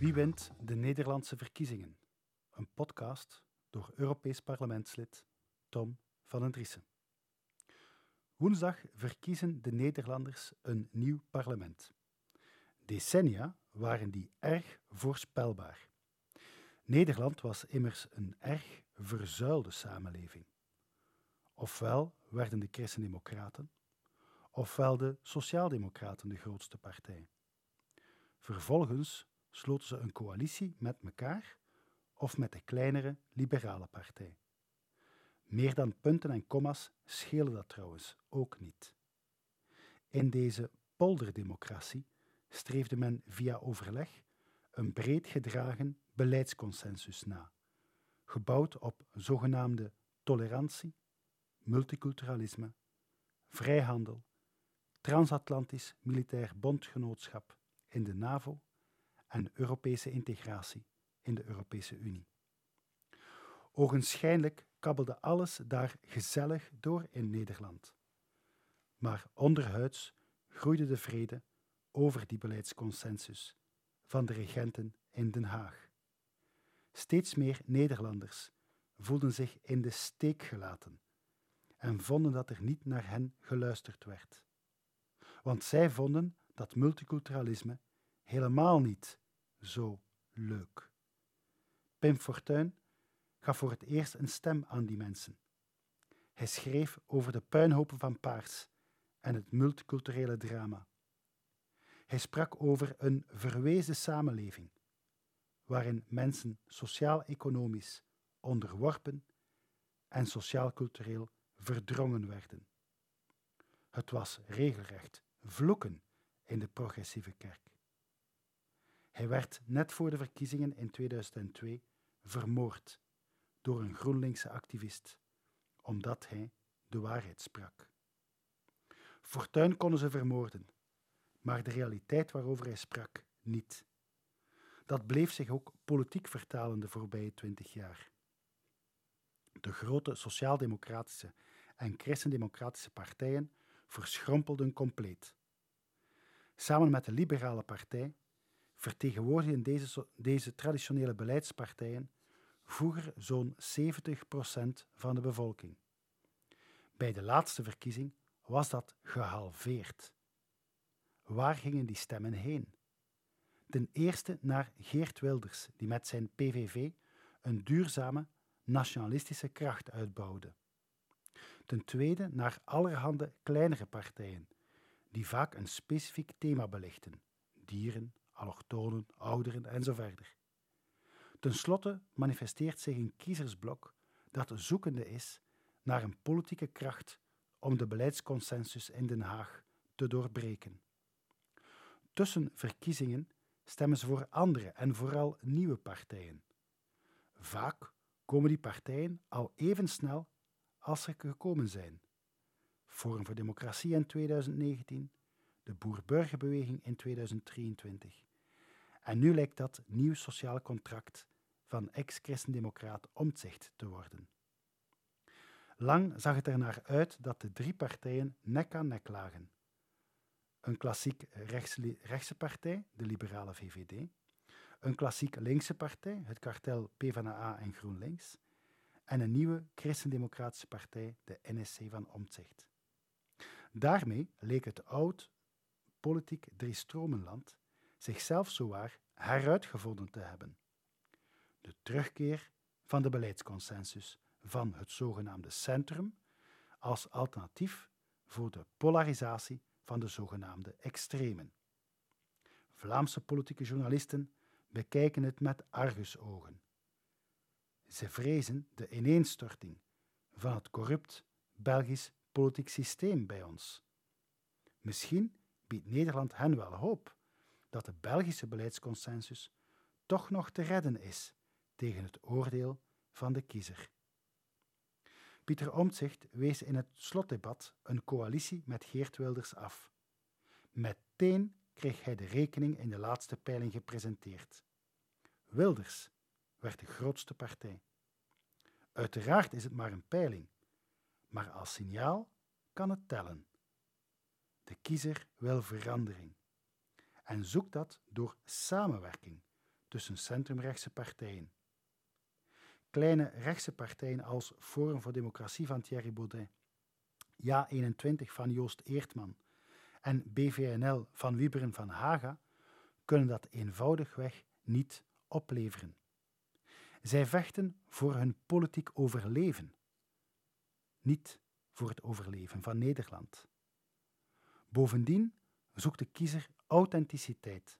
Wie wint de Nederlandse verkiezingen? Een podcast door Europees parlementslid Tom van den Driessen. Woensdag verkiezen de Nederlanders een nieuw parlement. Decennia waren die erg voorspelbaar. Nederland was immers een erg verzuilde samenleving. Ofwel werden de Christendemocraten, ofwel de Sociaaldemocraten de grootste partij. Vervolgens sloten ze een coalitie met elkaar of met de kleinere liberale partij. Meer dan punten en kommas schelen dat trouwens ook niet. In deze polderdemocratie streefde men via overleg een breed gedragen beleidsconsensus na, gebouwd op zogenaamde tolerantie, multiculturalisme, vrijhandel, transatlantisch militair bondgenootschap in de NAVO en Europese integratie in de Europese Unie. Ogenschijnlijk kabbelde alles daar gezellig door in Nederland. Maar onderhuids groeide de vrede over die beleidsconsensus van de regenten in Den Haag. Steeds meer Nederlanders voelden zich in de steek gelaten en vonden dat er niet naar hen geluisterd werd. Want zij vonden dat multiculturalisme helemaal niet zo leuk. Pim Fortuyn gaf voor het eerst een stem aan die mensen. Hij schreef over de puinhopen van Paars en het multiculturele drama. Hij sprak over een verwezen samenleving, waarin mensen sociaal-economisch onderworpen en sociaal-cultureel verdrongen werden. Het was regelrecht vloeken in de progressieve kerk. Hij werd net voor de verkiezingen in 2002 vermoord door een GroenLinkse activist, omdat hij de waarheid sprak. Fortuin konden ze vermoorden, maar de realiteit waarover hij sprak niet. Dat bleef zich ook politiek vertalen de voorbije twintig jaar. De grote sociaal-democratische en christendemocratische partijen verschrompelden compleet. Samen met de Liberale Partij vertegenwoordigden deze, deze traditionele beleidspartijen vroeger zo'n 70% van de bevolking. Bij de laatste verkiezing was dat gehalveerd. Waar gingen die stemmen heen? Ten eerste naar Geert Wilders, die met zijn PVV een duurzame nationalistische kracht uitbouwde. Ten tweede naar allerhande kleinere partijen, die vaak een specifiek thema belichten: dieren, allochtonen, ouderen en zo verder. Ten slotte manifesteert zich een kiezersblok dat zoekende is naar een politieke kracht om de beleidsconsensus in Den Haag te doorbreken. Tussen verkiezingen stemmen ze voor andere en vooral nieuwe partijen. Vaak komen die partijen al even snel als ze gekomen zijn. Forum voor Democratie in 2019, de Boer-Burgerbeweging in 2023. En nu lijkt dat nieuw sociaal contract van ex-christendemocraat Omtzigt te worden. Lang zag het er naar uit dat de drie partijen nek aan nek lagen. Een klassiek rechtse partij, de liberale VVD, een klassiek linkse partij, het kartel PvdA en GroenLinks, en een nieuwe christendemocratische partij, de NSC van Omtzigt. Daarmee leek het oud politiek driestromenland zichzelf zowaar heruitgevonden te hebben. De terugkeer van de beleidsconsensus van het zogenaamde centrum als alternatief voor de polarisatie van de zogenaamde extremen. Vlaamse politieke journalisten bekijken het met argusogen. Ze vrezen de ineenstorting van het corrupt Belgisch politiek systeem bij ons. Misschien biedt Nederland hen wel hoop dat de Belgische beleidsconsensus toch nog te redden is tegen het oordeel van de kiezer. Pieter Omtzigt wees in het slotdebat een coalitie met Geert Wilders af. Meteen kreeg hij de rekening in de laatste peiling gepresenteerd. Wilders werd de grootste partij. Uiteraard is het maar een peiling, maar als signaal kan het tellen. De kiezer wil verandering en zoekt dat door samenwerking tussen centrumrechtse partijen. Kleine rechtse partijen als Forum voor Democratie van Thierry Baudet, Ja21 van Joost Eertman en BVNL van Wieberen van Haga kunnen dat eenvoudigweg niet opleveren. Zij vechten voor hun politiek overleven, niet voor het overleven van Nederland. Bovendien zoekt de kiezer authenticiteit.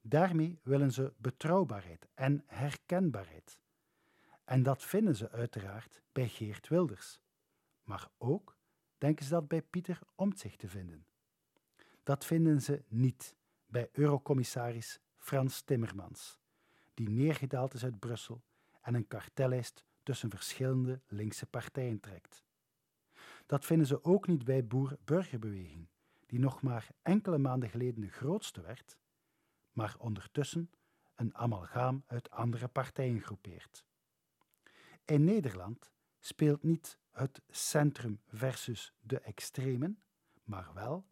Daarmee willen ze betrouwbaarheid en herkenbaarheid. En dat vinden ze uiteraard bij Geert Wilders. Maar ook denken ze dat bij Pieter Omtzigt te vinden. Dat vinden ze niet bij Eurocommissaris Frans Timmermans, die neergedaald is uit Brussel en een kartellijst tussen verschillende linkse partijen trekt. Dat vinden ze ook niet bij Boer-Burgerbeweging, die nog maar enkele maanden geleden de grootste werd, maar ondertussen een amalgaam uit andere partijen groepeert. In Nederland speelt niet het centrum versus de extremen, maar wel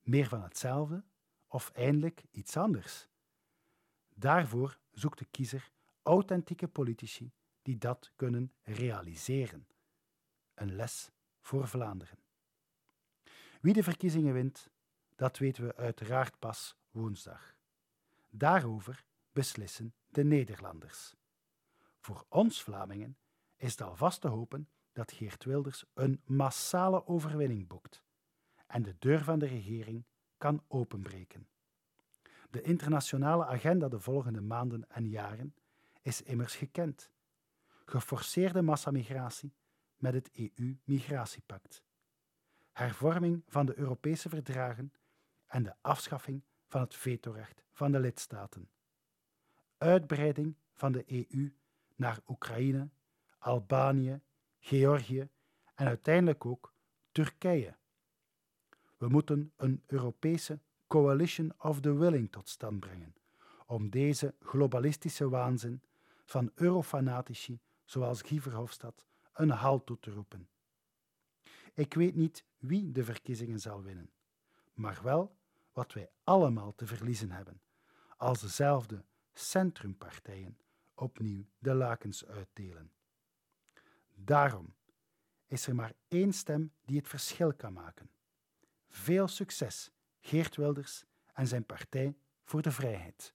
meer van hetzelfde of eindelijk iets anders. Daarvoor zoekt de kiezer authentieke politici die dat kunnen realiseren. Een les voor Vlaanderen. Wie de verkiezingen wint, dat weten we uiteraard pas woensdag. Daarover beslissen de Nederlanders. Voor ons Vlamingen is het alvast te hopen dat Geert Wilders een massale overwinning boekt en de deur van de regering kan openbreken. De internationale agenda de volgende maanden en jaren is immers gekend. Geforceerde massamigratie met het EU-migratiepact. Hervorming van de Europese verdragen en de afschaffing van het vetorecht van de lidstaten. Uitbreiding van de EU naar Oekraïne, Albanië, Georgië en uiteindelijk ook Turkije. We moeten een Europese coalition of the willing tot stand brengen om deze globalistische waanzin van eurofanatici zoals Guy Verhofstadt een halt toe te roepen. Ik weet niet wie de verkiezingen zal winnen, maar wel wat wij allemaal te verliezen hebben als dezelfde centrumpartijen opnieuw de lakens uitdelen. Daarom is er maar één stem die het verschil kan maken. Veel succes, Geert Wilders en zijn Partij voor de Vrijheid.